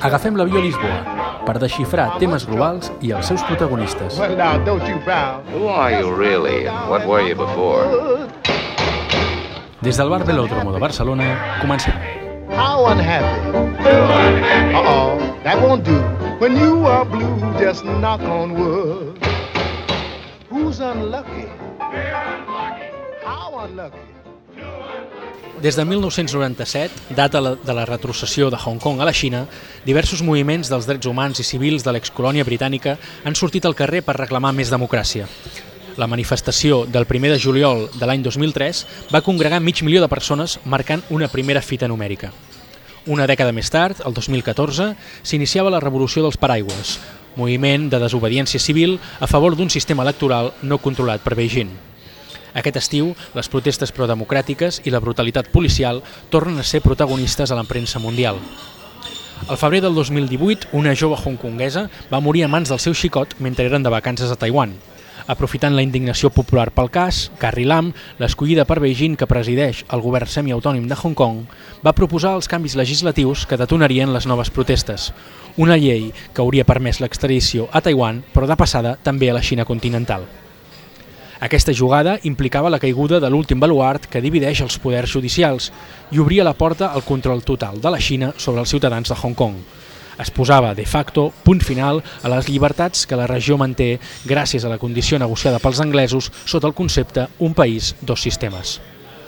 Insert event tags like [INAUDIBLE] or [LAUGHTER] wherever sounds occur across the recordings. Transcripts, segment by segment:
Agafem l'avió a Lisboa per desxifrar temes globals i els seus protagonistes. Well, now, don't you frown. Who are you really? and What were you before? Des del bar Velòdromo de Barcelona, comencem. How unhappy. Uh-oh, that won't do. When you are blue, just knock on wood. Who's unlucky? How unlucky? Des de 1997, data de la retrocessió de Hong Kong a la Xina, diversos moviments dels drets humans i civils de l'excolònia britànica han sortit al carrer per reclamar més democràcia. La manifestació del 1 de juliol de l'any 2003 va congregar mig milió de persones marcant una primera fita numèrica. Una dècada més tard, el 2014, s'iniciava la Revolució dels Paraigües, moviment de desobediència civil a favor d'un sistema electoral no controlat per Beijing. Aquest estiu, les protestes prodemocràtiques i la brutalitat policial tornen a ser protagonistes a la premsa mundial. Al febrer del 2018, una jove hongkonguesa va morir a mans del seu xicot mentre eren de vacances a Taiwan. Aprofitant la indignació popular pel cas, Carrie Lam, l'escollida per Beijing que presideix el govern semiautònim de Hong Kong, va proposar els canvis legislatius que detonarien les noves protestes. Una llei que hauria permès l'extradició a Taiwan, però de passada també a la Xina continental. Aquesta jugada implicava la caiguda de l'últim baluart que divideix els poders judicials i obria la porta al control total de la Xina sobre els ciutadans de Hong Kong. Es posava, de facto, punt final a les llibertats que la regió manté gràcies a la condició negociada pels anglesos sota el concepte un país, dos sistemes.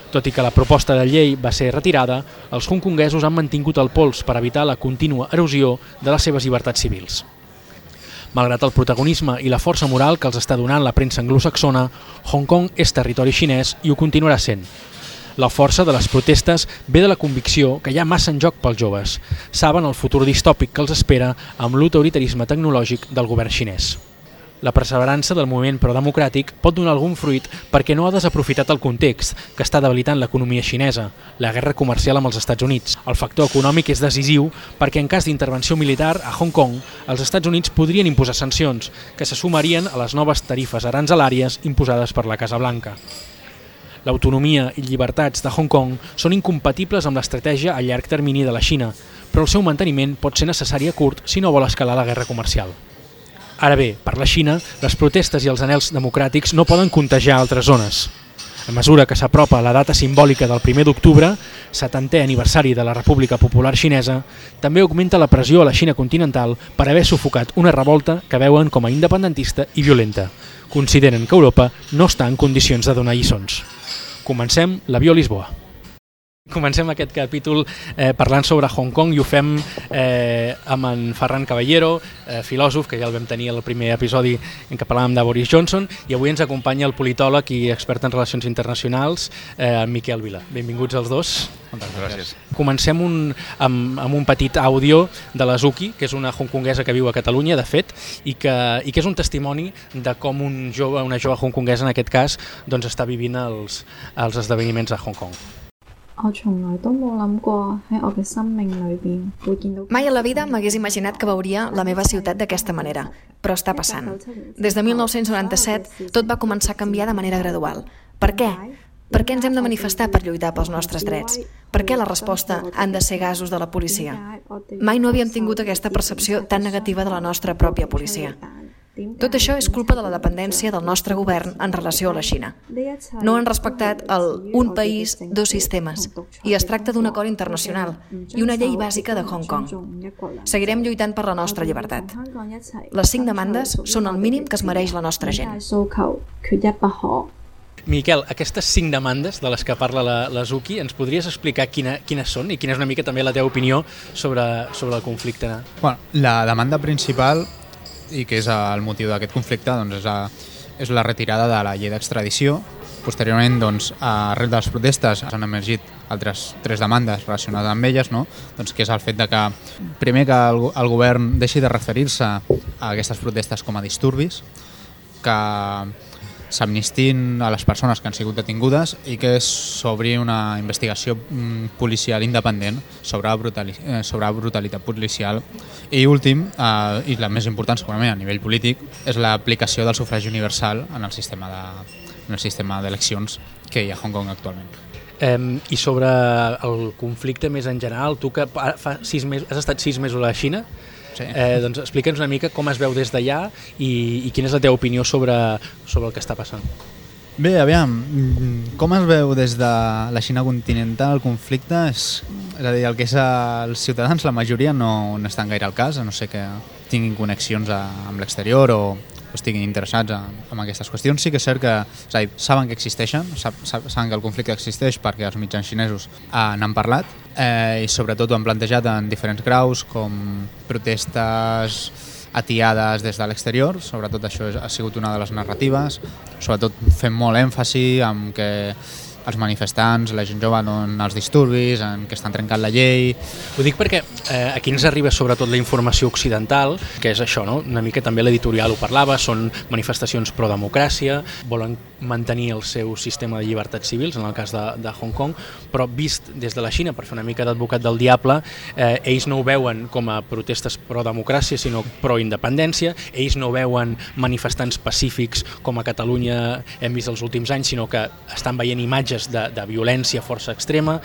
Tot i que la proposta de llei va ser retirada, els hongkonguesos han mantingut el pols per evitar la contínua erosió de les seves llibertats civils. Malgrat el protagonisme i la força moral que els està donant la premsa anglosaxona, Hong Kong és territori xinès i ho continuarà sent. La força de les protestes ve de la convicció que hi ha massa en joc pels joves. Saben el futur distòpic que els espera amb l'autoritarisme tecnològic del govern xinès. La perseverança del moviment prodemocràtic pot donar algun fruit perquè no ha desaprofitat el context que està debilitant l'economia xinesa, la guerra comercial amb els Estats Units. El factor econòmic és decisiu perquè en cas d'intervenció militar a Hong Kong, els Estats Units podrien imposar sancions que se sumarien a les noves tarifes aranzelàries imposades per la Casa Blanca. L'autonomia i llibertats de Hong Kong són incompatibles amb l'estratègia a llarg termini de la Xina, però el seu manteniment pot ser necessari a curt si no vol escalar la guerra comercial. Ara bé, per la Xina, les protestes i els anels democràtics no poden contagiar altres zones. A mesura que s'apropa la data simbòlica del 1 d'octubre, 70è aniversari de la República Popular Xinesa, també augmenta la pressió a la Xina continental per haver sufocat una revolta que veuen com a independentista i violenta. Consideren que Europa no està en condicions de donar lliçons. Comencem l'avió a Lisboa. Comencem aquest capítol eh, parlant sobre Hong Kong i ho fem eh, amb en Ferran Caballero, eh, filòsof, que ja el vam tenir al primer episodi en què parlàvem de Boris Johnson, i avui ens acompanya el politòleg i expert en relacions internacionals, eh, en Miquel Vila. Benvinguts els dos. Moltes gràcies. Comencem un, amb, amb un petit àudio de la Zuki, que és una hongkonguesa que viu a Catalunya, de fet, i que, i que és un testimoni de com un jove, una jove hongkonguesa, en aquest cas, doncs està vivint els, els esdeveniments a Hong Kong. 我从来都冇谂过喺我嘅生命里边会见到。 Mai a la vida m'hagués imaginat que veuria la meva ciutat d'aquesta manera, però està passant. Des de 1997 tot va començar a canviar de manera gradual. Per què? Per què ens hem de manifestar per lluitar pels nostres drets? Per què la resposta han de ser gasos de la policia? Mai no havíem tingut aquesta percepció tan negativa de la nostra pròpia policia. Tot això és culpa de la dependència del nostre govern en relació a la Xina. No han respectat el un país, dos sistemes, i es tracta d'un acord internacional i una llei bàsica de Hong Kong. Seguirem lluitant per la nostra llibertat. Les cinc demandes són el mínim que es mereix la nostra gent. Miquel, aquestes cinc demandes de les que parla la, la Zuki, ens podries explicar quina, quines són i quina és una mica també la teva opinió sobre, sobre el conflicte? Bueno, la demanda principal i que és el motiu d'aquest conflicte, doncs és, la, és la retirada de la llei d'extradició. Posteriorment, doncs, arrel de les protestes han emergit altres tres demandes relacionades amb elles, no? doncs, que és el fet de que, primer, que el, el govern deixi de referir-se a aquestes protestes com a disturbis, que s'amnistin a les persones que han sigut detingudes i que s'obri una investigació mm, policial independent sobre brutali eh, sobre brutalitat policial. I últim, eh, i la més important segurament a nivell polític, és l'aplicació del sufragi universal en el sistema de en el sistema d'eleccions que hi ha a Hong Kong actualment. Eh, I sobre el conflicte més en general, tu que fa sis mesos, has estat sis mesos a la Xina, Sí. eh, doncs explica'ns una mica com es veu des d'allà i, i quina és la teva opinió sobre, sobre el que està passant. Bé, aviam, com es veu des de la Xina continental el conflicte? És, és a dir, el que és els ciutadans, la majoria no, no estan gaire al cas, a no sé que tinguin connexions a, amb l'exterior o estiguin interessats en, en aquestes qüestions. Sí que és cert que és dir, saben que existeixen, sap, sap, saben que el conflicte existeix perquè els mitjans xinesos eh, n'han parlat eh, i sobretot ho han plantejat en diferents graus com protestes atiades des de l'exterior, sobretot això ha sigut una de les narratives, sobretot fent molt èmfasi en que els manifestants, la gent jove, en els disturbis, en que estan trencant la llei, Ho dic perquè eh, aquí ens arriba sobretot la informació occidental, que és això, no? una mica també l'editorial ho parlava, són manifestacions pro-democràcia, volen mantenir el seu sistema de llibertats civils, en el cas de, de Hong Kong, però vist des de la Xina, per fer una mica d'advocat del diable, eh, ells no ho veuen com a protestes pro-democràcia, sinó pro-independència, ells no veuen manifestants pacífics com a Catalunya hem vist els últims anys, sinó que estan veient imatges de, de violència força extrema,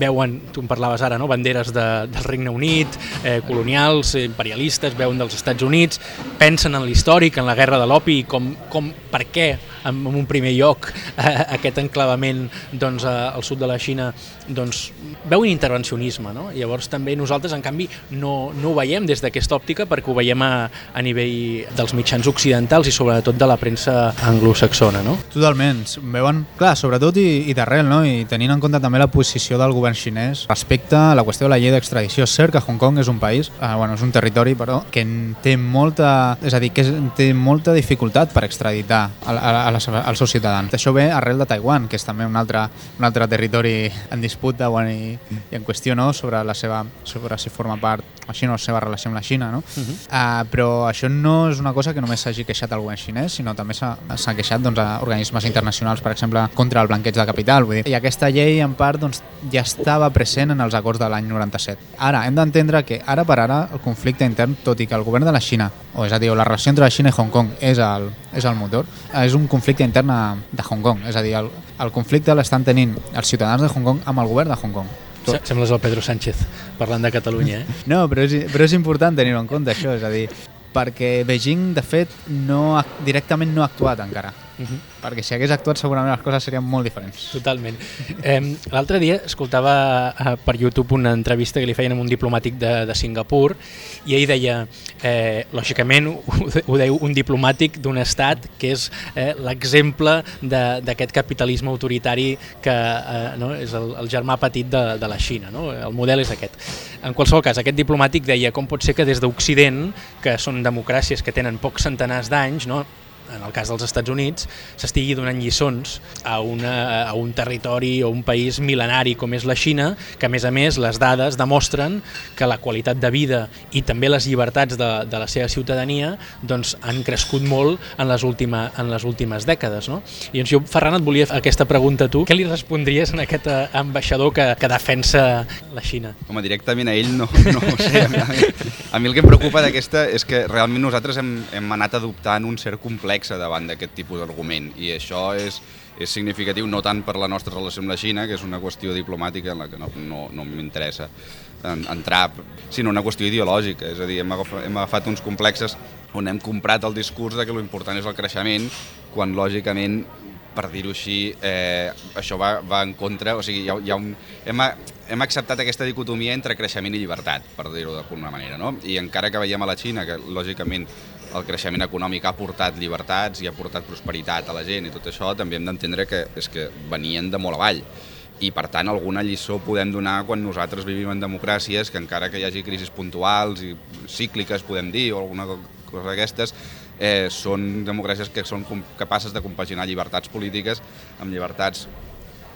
veuen, tu en parlaves ara, no? banderes de, del Regne Unit, eh, colonials, imperialistes, veuen dels Estats Units, pensen en l'històric, en la guerra de l'opi, com, com, per què en, en un primer lloc eh, aquest enclavament doncs, a, al sud de la Xina doncs, veuen intervencionisme. No? Llavors també nosaltres, en canvi, no, no ho veiem des d'aquesta òptica perquè ho veiem a, a nivell dels mitjans occidentals i sobretot de la premsa anglosaxona. No? Totalment. Veuen, clar, sobretot i, i d'arrel, no? i tenint en compte també la posició del govern xinès respecte a la qüestió de la llei d'extradició. És cert que Hong Kong és un país, eh, bueno, és un territori, però, que té molta, és a dir, que té molta dificultat per extraditar les, als seus ciutadans. Això ve arrel de Taiwan, que és també un altre, un altre territori en disputa bueno, i, i en qüestió no? sobre, la seva, sobre si forma part així no, la seva relació amb la Xina. No? Uh -huh. uh, però això no és una cosa que només s'hagi queixat el govern xinès, sinó també s'ha s'ha queixat doncs, a organismes internacionals, per exemple, contra el blanqueig de capital. Vull dir. I aquesta llei, en part, doncs, ja estava present en els acords de l'any 97. Ara, hem d'entendre que ara per ara el conflicte intern, tot i que el govern de la Xina, o és a dir, la relació entre la Xina i Hong Kong és el, és el motor, és un conflicte intern de Hong Kong. És a dir, el, el conflicte l'estan tenint els ciutadans de Hong Kong amb el govern de Hong Kong. Se- Sembles el Pedro Sánchez parlant de Catalunya. Eh? [LAUGHS] No, però és, però és important tenir-ho en compte, això, és a dir, perquè Beijing, de fet, no ha, directament no ha actuat encara. Uh -huh. Perquè si hagués actuat segurament les coses serien molt diferents. Totalment. Eh, L'altre dia escoltava eh, per YouTube una entrevista que li feien amb un diplomàtic de, de Singapur i ell deia, eh, lògicament ho, ho deia un diplomàtic d'un estat que és eh, l'exemple d'aquest capitalisme autoritari que eh, no, és el, el germà petit de, de la Xina. No? El model és aquest. En qualsevol cas, aquest diplomàtic deia com pot ser que des d'Occident, que són democràcies que tenen pocs centenars d'anys, no? En el cas dels Estats Units, s'estigui donant lliçons a, una, a un territori o un país mil·lenari com és la Xina, que a més a més les dades demostren que la qualitat de vida i també les llibertats de, de la seva ciutadania doncs, han crescut molt en les, última, en les últimes dècades. No? I doncs jo, Ferran, et volia fer aquesta pregunta a tu. Què li respondries a aquest eh, ambaixador que, que defensa la Xina? Home, directament a ell no, no ho sé. A mi, a mi el que em preocupa d'aquesta és que realment nosaltres hem, hem anat adoptant un cert complex davant d'aquest tipus d'argument. I això és, és significatiu no tant per la nostra relació amb la Xina, que és una qüestió diplomàtica en la que no, no, no m'interessa en, entrar, sinó una qüestió ideològica, és a dir, hem agafat, hem agafat uns complexes on hem comprat el discurs de que l'important és el creixement, quan lògicament per dir-ho així, eh, això va, va en contra, o sigui, hi ha, hi ha un, hem, hem acceptat aquesta dicotomia entre creixement i llibertat, per dir-ho d'alguna manera, no? I encara que veiem a la Xina que, lògicament, el creixement econòmic ha portat llibertats i ha portat prosperitat a la gent i tot això, també hem d'entendre que és que venien de molt avall. I per tant alguna lliçó podem donar quan nosaltres vivim en democràcies que encara que hi hagi crisis puntuals i cícliques podem dir o alguna cosa d'aquestes eh, són democràcies que són capaces de compaginar llibertats polítiques amb llibertats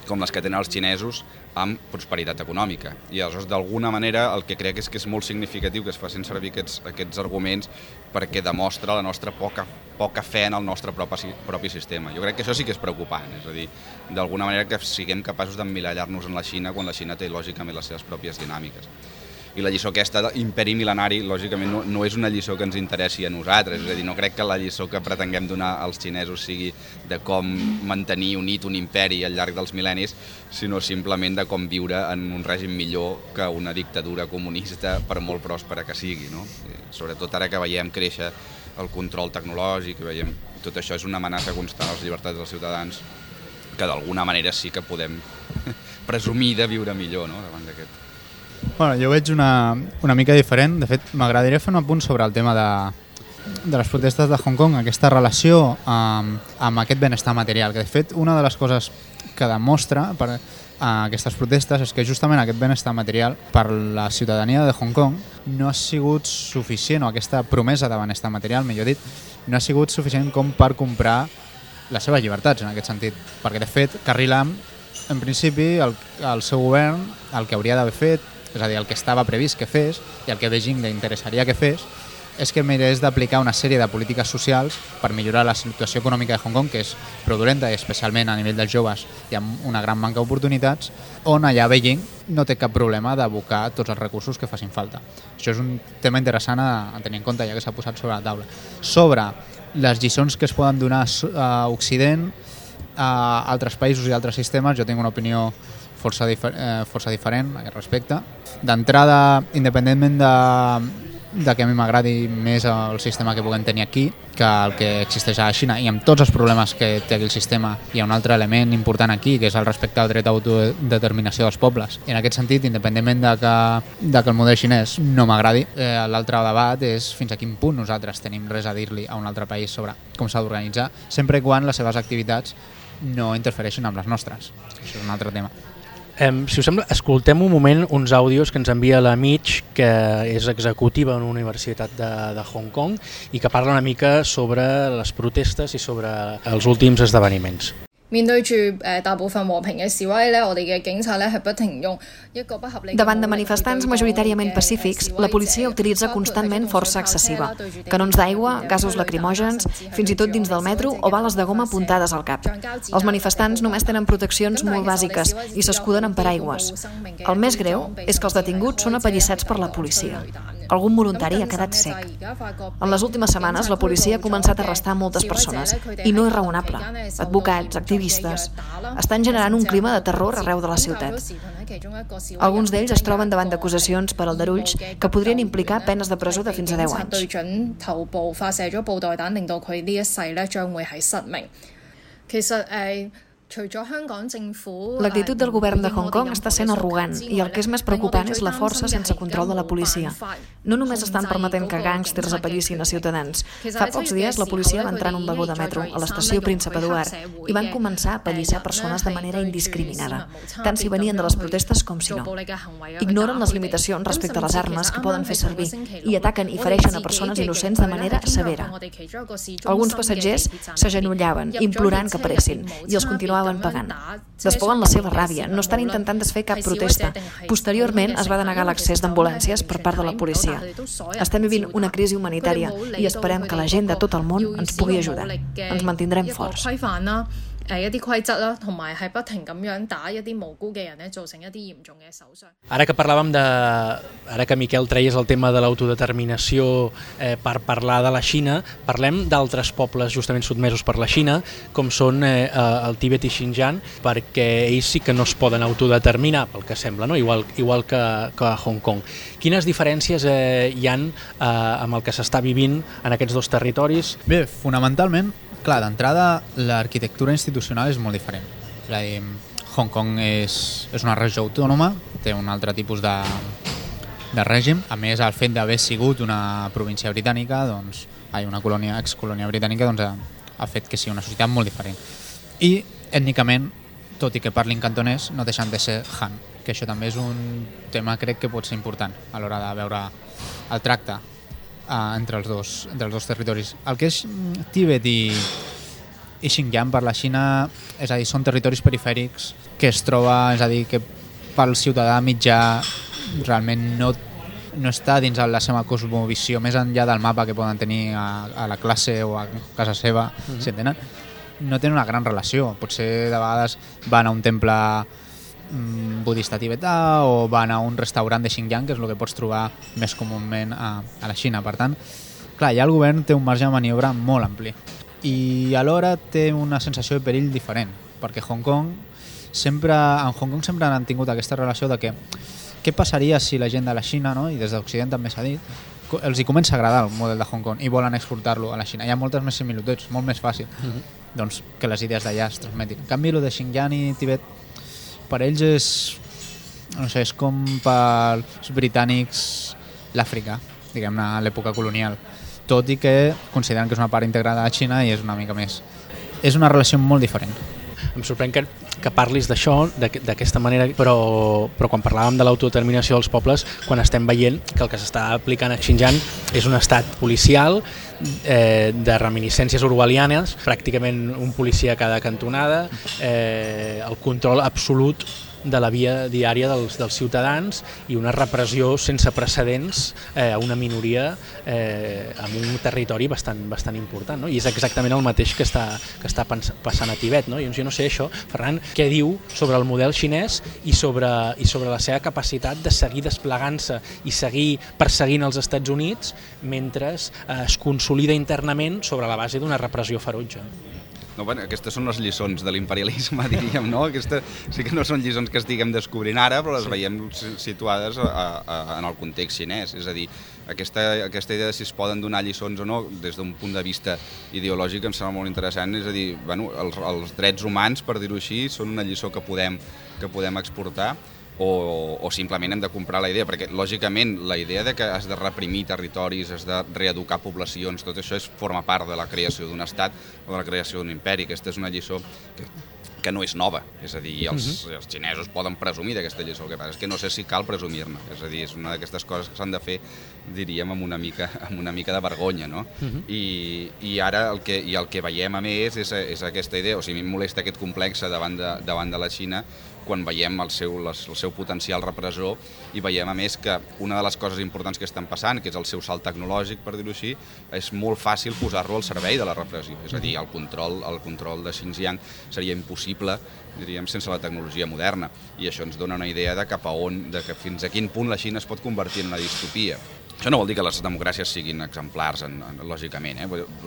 com les que tenen els xinesos amb prosperitat econòmica. I aleshores, d'alguna manera, el que crec és que és molt significatiu que es facin servir aquests, aquests arguments perquè demostra la nostra poca, poca fe en el nostre propi, propi sistema. Jo crec que això sí que és preocupant, és a dir, d'alguna manera que siguem capaços d'emmirallar-nos en la Xina quan la Xina té lògicament les seves pròpies dinàmiques. I la lliçó aquesta d'imperi mil·lenari, lògicament, no, no és una lliçó que ens interessi a nosaltres, és a dir, no crec que la lliçó que pretenguem donar als xinesos sigui de com mantenir unit un imperi al llarg dels mil·lennis, sinó simplement de com viure en un règim millor que una dictadura comunista, per molt pròspera que sigui. No? Sobretot ara que veiem créixer el control tecnològic, veiem tot això és una amenaça constant a les llibertats dels ciutadans que d'alguna manera sí que podem [LAUGHS] presumir de viure millor no? davant d'aquest. Bueno, jo veig una, una mica diferent. De fet, m'agradaria fer un apunt sobre el tema de, de les protestes de Hong Kong, aquesta relació amb, amb aquest benestar material, que de fet una de les coses que demostra per a aquestes protestes és que justament aquest benestar material per la ciutadania de Hong Kong no ha sigut suficient, o aquesta promesa de benestar material, millor dit, no ha sigut suficient com per comprar les seves llibertats en aquest sentit, perquè de fet Carrie Lam en principi el, el seu govern el que hauria d'haver fet, és a dir, el que estava previst que fes i el que Beijing li interessaria que fes és que mirés d'aplicar una sèrie de polítiques socials per millorar la situació econòmica de Hong Kong, que és produrenta, i especialment a nivell dels joves hi ha una gran manca d'oportunitats, on allà Beijing no té cap problema d'abocar tots els recursos que facin falta. Això és un tema interessant a, a tenir en compte, ja que s'ha posat sobre la taula. Sobre les lliçons que es poden donar a Occident, a altres països i altres sistemes, jo tinc una opinió força, difer eh, força diferent a aquest respecte. D'entrada, independentment de, de que a mi m'agradi més el sistema que puguem tenir aquí que el que existeix a la Xina i amb tots els problemes que té aquell sistema hi ha un altre element important aquí que és el respecte al dret a autodeterminació dels pobles. En aquest sentit, independentment de que, de que el model xinès no m'agradi eh, l'altre debat és fins a quin punt nosaltres tenim res a dir-li a un altre país sobre com s'ha d'organitzar sempre quan les seves activitats no interfereixin amb les nostres. Això és un altre tema Um, si us sembla, escoltem un moment uns àudios que ens envia la Mitch, que és executiva en una universitat de, de Hong Kong i que parla una mica sobre les protestes i sobre els últims esdeveniments. 面对住诶大部分和平嘅示威咧，我哋嘅警察咧系不停用一个不合理 Davant de manifestants majoritàriament pacífics, la policia utilitza constantment força excessiva. Canons d'aigua, gasos lacrimògens, fins i tot dins del metro o bales de goma apuntades al cap. Els manifestants només tenen proteccions molt bàsiques i s'escuden amb paraigües. El més greu és que els detinguts són apallissats per la policia. Algun voluntari ha quedat sec. En les últimes setmanes, la policia ha començat a arrestar moltes persones i no és raonable. Advocats, activistes, activistes estan generant un clima de terror arreu de la ciutat. Alguns d'ells es troben davant d'acusacions per aldarulls que podrien implicar penes de presó de fins a 10 anys. L'actitud del govern de Hong Kong està sent arrogant i el que és més preocupant és la força sense control de la policia. No només estan permetent que gàngsters apallissin a ciutadans. Fa pocs dies la policia va entrar en un vagó de metro a l'estació Príncipe Eduard i van començar a apallissar persones de manera indiscriminada, tant si venien de les protestes com si no. Ignoren les limitacions respecte a les armes que poden fer servir i ataquen i fereixen a persones innocents de manera severa. Alguns passatgers s'agenollaven, implorant que paressin, i els continuaven estaven pagant. Despogen la seva ràbia, no estan intentant desfer cap protesta. Posteriorment es va denegar l'accés d'ambulàncies per part de la policia. Estem vivint una crisi humanitària i esperem que la gent de tot el món ens pugui ajudar. Ens mantindrem forts. 诶一啲规则啦，同埋系不停咁样打一啲无辜嘅人咧，造成一啲严重嘅受伤。Ara que parlàvem de... Ara que Miquel treies el tema de l'autodeterminació eh, per parlar de la Xina, parlem d'altres pobles justament sotmesos per la Xina, com són eh, el Tíbet i Xinjiang, perquè ells sí que no es poden autodeterminar, pel que sembla, no? igual, igual que, que a Hong Kong. Quines diferències eh, hi han eh, amb el que s'està vivint en aquests dos territoris? Bé, fonamentalment Clar, d'entrada l'arquitectura institucional és molt diferent. És a dir, Hong Kong és, és una regió autònoma, té un altre tipus de, de règim. A més, el fet d'haver sigut una província britànica, doncs, ai, una colònia, excolònia britànica, doncs, ha, ha fet que sigui una societat molt diferent. I, ètnicament, tot i que parlin cantonès, no deixen de ser Han, que això també és un tema, crec que pot ser important a l'hora de veure el tracte uh, entre, els dos, entre els dos territoris. El que és mm, Tíbet i, i Xinjiang per la Xina, és a dir, són territoris perifèrics que es troba, és a dir, que pel ciutadà mitjà realment no, no està dins de la seva cosmovisió, més enllà del mapa que poden tenir a, a la classe o a casa seva, mm -hmm. si entenen? No tenen una gran relació. Potser de vegades van a un temple budista tibetà o van a un restaurant de Xinjiang, que és el que pots trobar més comúment a, a la Xina. Per tant, clar, ja el govern té un marge de maniobra molt ampli i alhora té una sensació de perill diferent, perquè Hong Kong sempre, en Hong Kong sempre han tingut aquesta relació de que què passaria si la gent de la Xina, no? i des d'Occident també s'ha dit, els hi comença a agradar el model de Hong Kong i volen exportar-lo a la Xina. Hi ha moltes més similituds, molt més fàcil doncs, que les idees d'allà es transmetin. En canvi, el de Xinjiang i Tibet, per ells és, no sé, és com pels britànics l'Àfrica, diguem-ne, a l'època colonial, tot i que consideren que és una part integrada de la Xina i és una mica més. És una relació molt diferent. Em sorprèn que, que parlis d'això d'aqu- d'aquesta manera, però, però quan parlàvem de l'autodeterminació dels pobles, quan estem veient que el que s'està aplicant a Xinjiang és un estat policial eh, de reminiscències orwellianes, pràcticament un policia a cada cantonada, eh, el control absolut de la via diària dels, dels ciutadans i una repressió sense precedents eh, a una minoria eh, en un territori bastant, bastant important. No? I és exactament el mateix que està, que està passant a Tibet. No? I doncs jo no sé això, Ferran, què diu sobre el model xinès i sobre, i sobre la seva capacitat de seguir desplegant-se i seguir perseguint els Estats Units mentre eh, es consolida internament sobre la base d'una repressió ferotge. No, bueno, aquestes són les lliçons de l'imperialisme, [LAUGHS] diríem, no? Aquesta, sí que no són lliçons que estiguem descobrint ara, però les sí. veiem si- situades a, a, en el context xinès. És a dir, aquesta, aquesta idea de si es poden donar lliçons o no, des d'un punt de vista ideològic, em sembla molt interessant. És a dir, bueno, els, els drets humans, per dir-ho així, són una lliçó que podem, que podem exportar o, o simplement hem de comprar la idea, perquè lògicament la idea de que has de reprimir territoris, has de reeducar poblacions, tot això és, forma part de la creació d'un estat o de la creació d'un imperi. Aquesta és una lliçó que, que no és nova, és a dir, els, uh -huh. els xinesos poden presumir d'aquesta lliçó, el que passa és que no sé si cal presumir-ne, és a dir, és una d'aquestes coses que s'han de fer, diríem, amb una mica, [LAUGHS] amb una mica de vergonya, no? Uh -huh. I, I ara el que, i el que veiem a més és, és aquesta idea, o sigui, a mi em molesta aquest complex davant de, davant de la Xina, quan veiem el seu, les, el seu potencial repressor i veiem a més que una de les coses importants que estan passant, que és el seu salt tecnològic, per dir-ho així, és molt fàcil posar-lo al servei de la repressió. És a dir, el control, el control de Xinjiang seria impossible diríem, sense la tecnologia moderna. I això ens dona una idea de cap a on, de que fins a quin punt la Xina es pot convertir en una distopia. Això no vol dir que les democràcies siguin exemplars, en, en, lògicament, eh?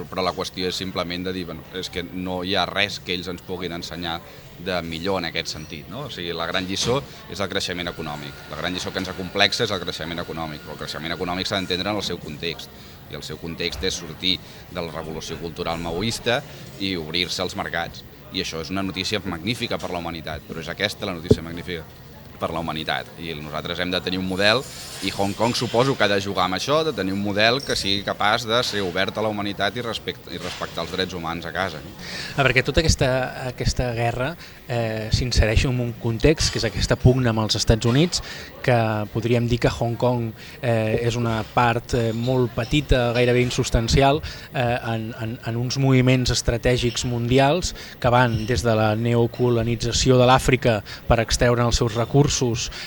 però la qüestió és simplement de dir bueno, és que no hi ha res que ells ens puguin ensenyar de millor en aquest sentit. No? O sigui, la gran lliçó és el creixement econòmic. La gran lliçó que ens acomplexa és el creixement econòmic, però el creixement econòmic s'ha d'entendre en el seu context i el seu context és sortir de la revolució cultural maoista i obrir-se als mercats. I això és una notícia magnífica per la humanitat, però és aquesta la notícia magnífica per la humanitat i nosaltres hem de tenir un model i Hong Kong suposo que ha de jugar amb això, de tenir un model que sigui capaç de ser obert a la humanitat i, respecte, i respectar els drets humans a casa. Ah, perquè tota aquesta, aquesta guerra eh, s'insereix en un context, que és aquesta pugna amb els Estats Units, que podríem dir que Hong Kong eh, és una part eh, molt petita, gairebé insustancial, eh, en, en, en uns moviments estratègics mundials que van des de la neocolonització de l'Àfrica per extreure els seus recursos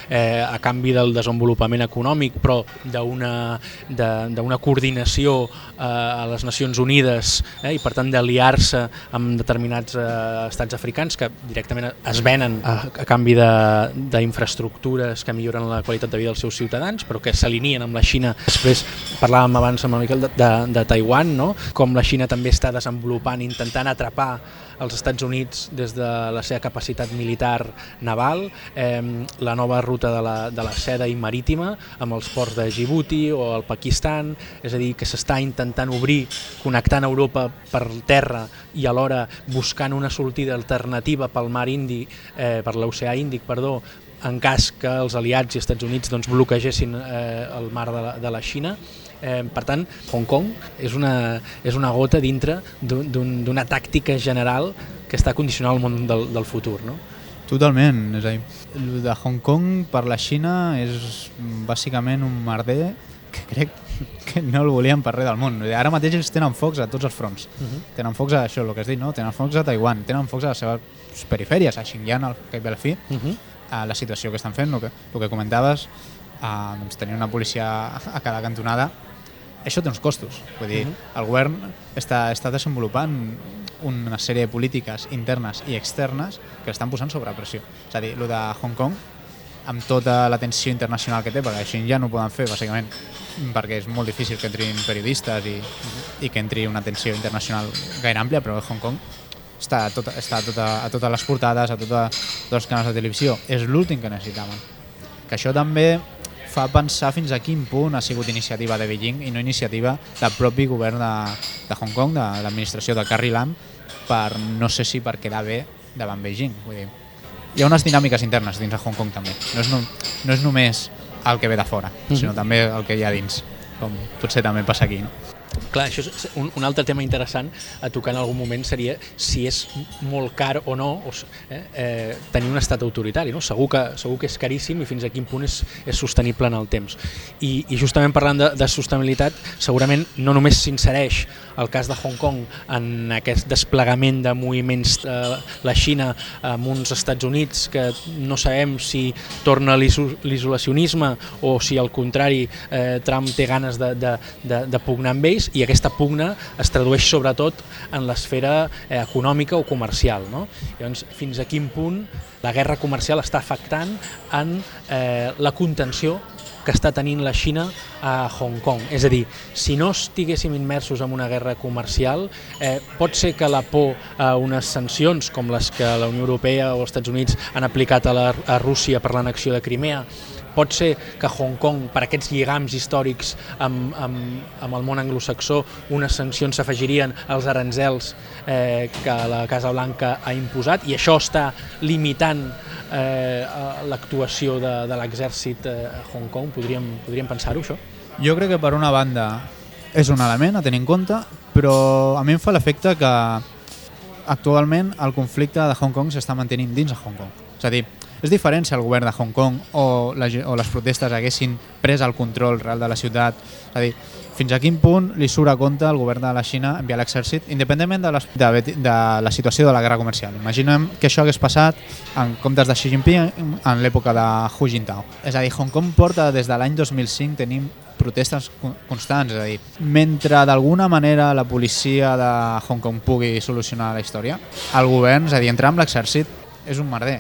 eh, a canvi del desenvolupament econòmic, però d'una coordinació eh, a les Nacions Unides eh, i per tant d'aliar-se amb determinats eh, estats africans que directament es venen a, a canvi d'infraestructures que milloren la qualitat de vida dels seus ciutadans, però que s'alineen amb la Xina. Després parlàvem abans amb el Miquel de, de, de Taiwan, no? com la Xina també està desenvolupant, intentant atrapar els Estats Units des de la seva capacitat militar naval, eh, la nova ruta de la, de la seda i marítima amb els ports de Djibouti o el Pakistan, és a dir, que s'està intentant obrir, connectant Europa per terra i alhora buscant una sortida alternativa pel mar Indi, eh, per l'oceà Índic, perdó, en cas que els aliats i Estats Units doncs, bloquegessin eh, el mar de la, de la Xina. Eh, per tant, Hong Kong és una, és una gota dintre d'un- d'un- d'una tàctica general que està condicionant el món del, del futur. No? Totalment, és a dir, el de Hong Kong per la Xina és bàsicament un merder que crec que no el volien per res del món. Ara mateix ells tenen focs a tots els fronts. Uh -huh. Tenen focs a això, el que has dit, no? Tenen focs a Taiwan, tenen focs a les seves perifèries, a Xinjiang, al cap fi, Uh -huh. a la situació que estan fent, el que, el que comentaves, a, doncs, tenir una policia a cada cantonada, això té uns costos. Vull dir, uh -huh. el govern està, està desenvolupant una sèrie de polítiques internes i externes que estan posant sobre pressió. És a dir, el de Hong Kong, amb tota la tensió internacional que té, perquè així ja no ho poden fer, bàsicament, perquè és molt difícil que entrin periodistes i, i que entri una tensió internacional gaire àmplia, però Hong Kong està, a, tota, està a, tota, a totes les portades, a tota, tots els canals de televisió. És l'últim que necessitaven. Que això també fa pensar fins a quin punt ha sigut iniciativa de Beijing i no iniciativa del propi govern de, de Hong Kong, de l'administració de Carrie Lam, per no sé si per quedar bé davant Beijing. Vull dir, hi ha unes dinàmiques internes dins de Hong Kong també. No és, no, no és només el que ve de fora, mm -hmm. sinó també el que hi ha dins, com potser també passa aquí. No? Clar, això és un, un altre tema interessant a tocar en algun moment seria si és molt car o no o, eh, eh, tenir un estat autoritari. No? Segur, que, segur que és caríssim i fins a quin punt és, és sostenible en el temps. I, i justament parlant de, de sostenibilitat, segurament no només s'insereix el cas de Hong Kong en aquest desplegament de moviments de la Xina amb uns Estats Units que no sabem si torna l'isolacionisme o si al contrari eh, Trump té ganes de, de, de, de pugnar amb ells i aquesta pugna es tradueix sobretot en l'esfera eh, econòmica o comercial. No? Llavors, fins a quin punt la guerra comercial està afectant en eh, la contenció que està tenint la Xina a Hong Kong. És a dir, si no estiguéssim immersos en una guerra comercial, eh, pot ser que la por a unes sancions com les que la Unió Europea o els Estats Units han aplicat a, la, a Rússia per l'annexió de Crimea pot ser que Hong Kong, per aquests lligams històrics amb, amb, amb el món anglosaxó, unes sancions s'afegirien als aranzels eh, que la Casa Blanca ha imposat i això està limitant eh, l'actuació de, de l'exèrcit eh, a Hong Kong. Podríem, podríem pensar-ho, això? Jo crec que per una banda és un element a tenir en compte, però a mi em fa l'efecte que actualment el conflicte de Hong Kong s'està mantenint dins de Hong Kong. És a dir, és diferent si el govern de Hong Kong o, la, o les protestes haguessin pres el control real de la ciutat. És a dir, fins a quin punt li surt a compte el govern de la Xina enviar l'exèrcit, independentment de, les, de, de la situació de la guerra comercial. Imaginem que això hagués passat en comptes de Xi Jinping en l'època de Hu Jintao. És a dir, Hong Kong porta des de l'any 2005 tenim protestes constants, és a dir, mentre d'alguna manera la policia de Hong Kong pugui solucionar la història, el govern, és a dir, entrar amb l'exèrcit és un merder.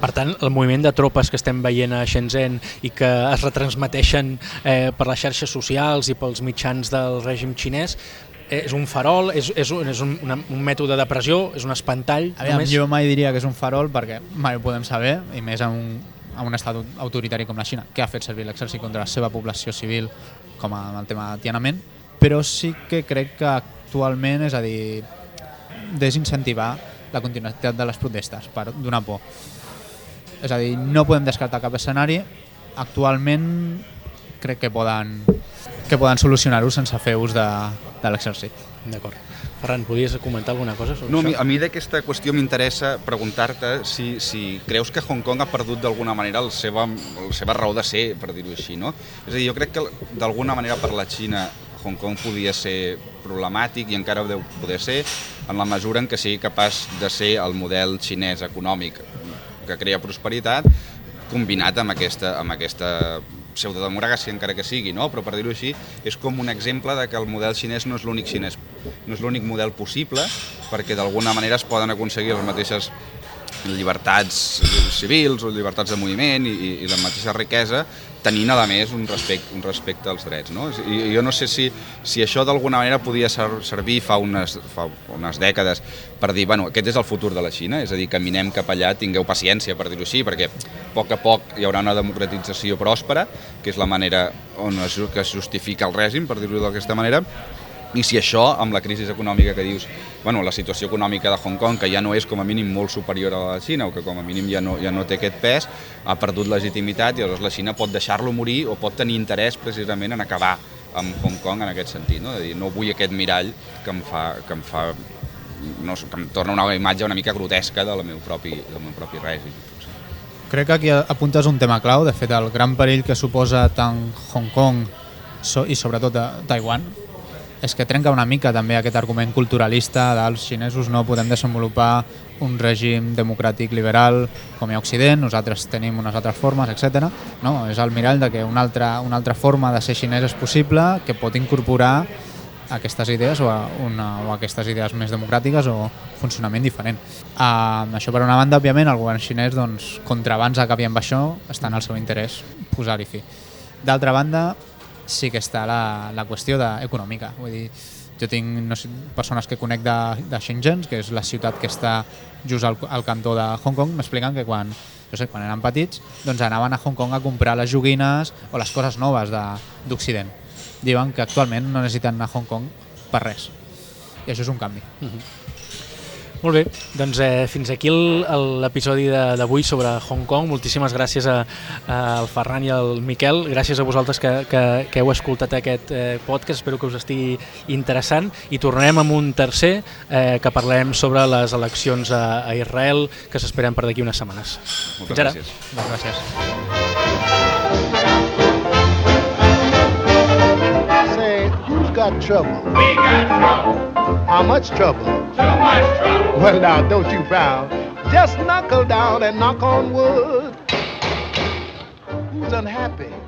Per tant, el moviment de tropes que estem veient a Shenzhen i que es retransmeteixen eh, per les xarxes socials i pels mitjans del règim xinès és un farol, és, és, un, és un, una, un mètode de pressió, és un espantall? Aviam, només... Jo mai diria que és un farol perquè mai ho podem saber, i més en un, en un estat autoritari com la Xina, que ha fet servir l'exèrcit contra la seva població civil, com amb el tema de Tiananmen, però sí que crec que actualment, és a dir, desincentivar la continuïtat de les protestes per donar por. És a dir, no podem descartar cap escenari. Actualment crec que poden, que poden solucionar-ho sense fer ús de, de l'exèrcit. D'acord. Ferran, podies comentar alguna cosa sobre no, això? A mi, mi d'aquesta qüestió m'interessa preguntar-te si, si creus que Hong Kong ha perdut d'alguna manera la seva, la seva raó de ser, per dir-ho així, no? És a dir, jo crec que d'alguna manera per la Xina Hong Kong podia ser problemàtic i encara deu poder ser en la mesura en què sigui capaç de ser el model xinès econòmic que crea prosperitat combinat amb aquesta, amb aquesta pseudodemocràcia encara que sigui, no? però per dir-ho així, és com un exemple de que el model xinès no és l'únic xinès, no és l'únic model possible, perquè d'alguna manera es poden aconseguir les mateixes llibertats civils o llibertats de moviment i, i la mateixa riquesa tenint a més un respecte, un respecte als drets. No? I jo no sé si, si això d'alguna manera podia ser, servir fa unes, fa unes dècades per dir, bueno, aquest és el futur de la Xina, és a dir, caminem cap allà, tingueu paciència, per dir-ho així, perquè a poc a poc hi haurà una democratització pròspera, que és la manera on es, que es justifica el règim, per dir-ho d'aquesta manera, i si això, amb la crisi econòmica que dius, bueno, la situació econòmica de Hong Kong, que ja no és com a mínim molt superior a la de Xina, o que com a mínim ja no, ja no té aquest pes, ha perdut legitimitat i llavors la Xina pot deixar-lo morir o pot tenir interès precisament en acabar amb Hong Kong en aquest sentit. No? És dir, no vull aquest mirall que em fa, que em fa no, que em torna una imatge una mica grotesca del meu propi, del meu propi règim. Crec que aquí apuntes un tema clau, de fet el gran perill que suposa tant Hong Kong i sobretot a Taiwan és que trenca una mica també aquest argument culturalista dels xinesos no podem desenvolupar un règim democràtic liberal com a Occident, nosaltres tenim unes altres formes, etc. No, és el mirall de que una altra, una altra forma de ser xinès és possible, que pot incorporar aquestes idees o, a una, o aquestes idees més democràtiques o funcionament diferent. Uh, això per una banda, òbviament, el govern xinès, doncs, contra abans acabi amb això, està en el seu interès posar-hi fi. D'altra banda, sí que està la, la qüestió de, econòmica. Vull dir, jo tinc no sé, persones que conec de, de Shenzhen, que és la ciutat que està just al, al cantó de Hong Kong, m'expliquen que quan, jo sé, quan eren petits doncs anaven a Hong Kong a comprar les joguines o les coses noves d'Occident. Diuen que actualment no necessiten anar a Hong Kong per res. I això és un canvi. Uh -huh. Molt bé, doncs eh, fins aquí l'episodi de- d'avui sobre Hong Kong. Moltíssimes gràcies a, a, al Ferran i al Miquel. Gràcies a vosaltres que, que, que heu escoltat aquest eh, podcast. Espero que us estigui interessant. I tornarem amb un tercer eh, que parlarem sobre les eleccions a, a Israel que s'esperen per d'aquí unes setmanes. Moltes Fins ara. gràcies. Moltes gràcies. Got trouble? We got trouble. How much trouble? Too much trouble. Well, now, don't you frown. Just knuckle down and knock on wood. Who's unhappy?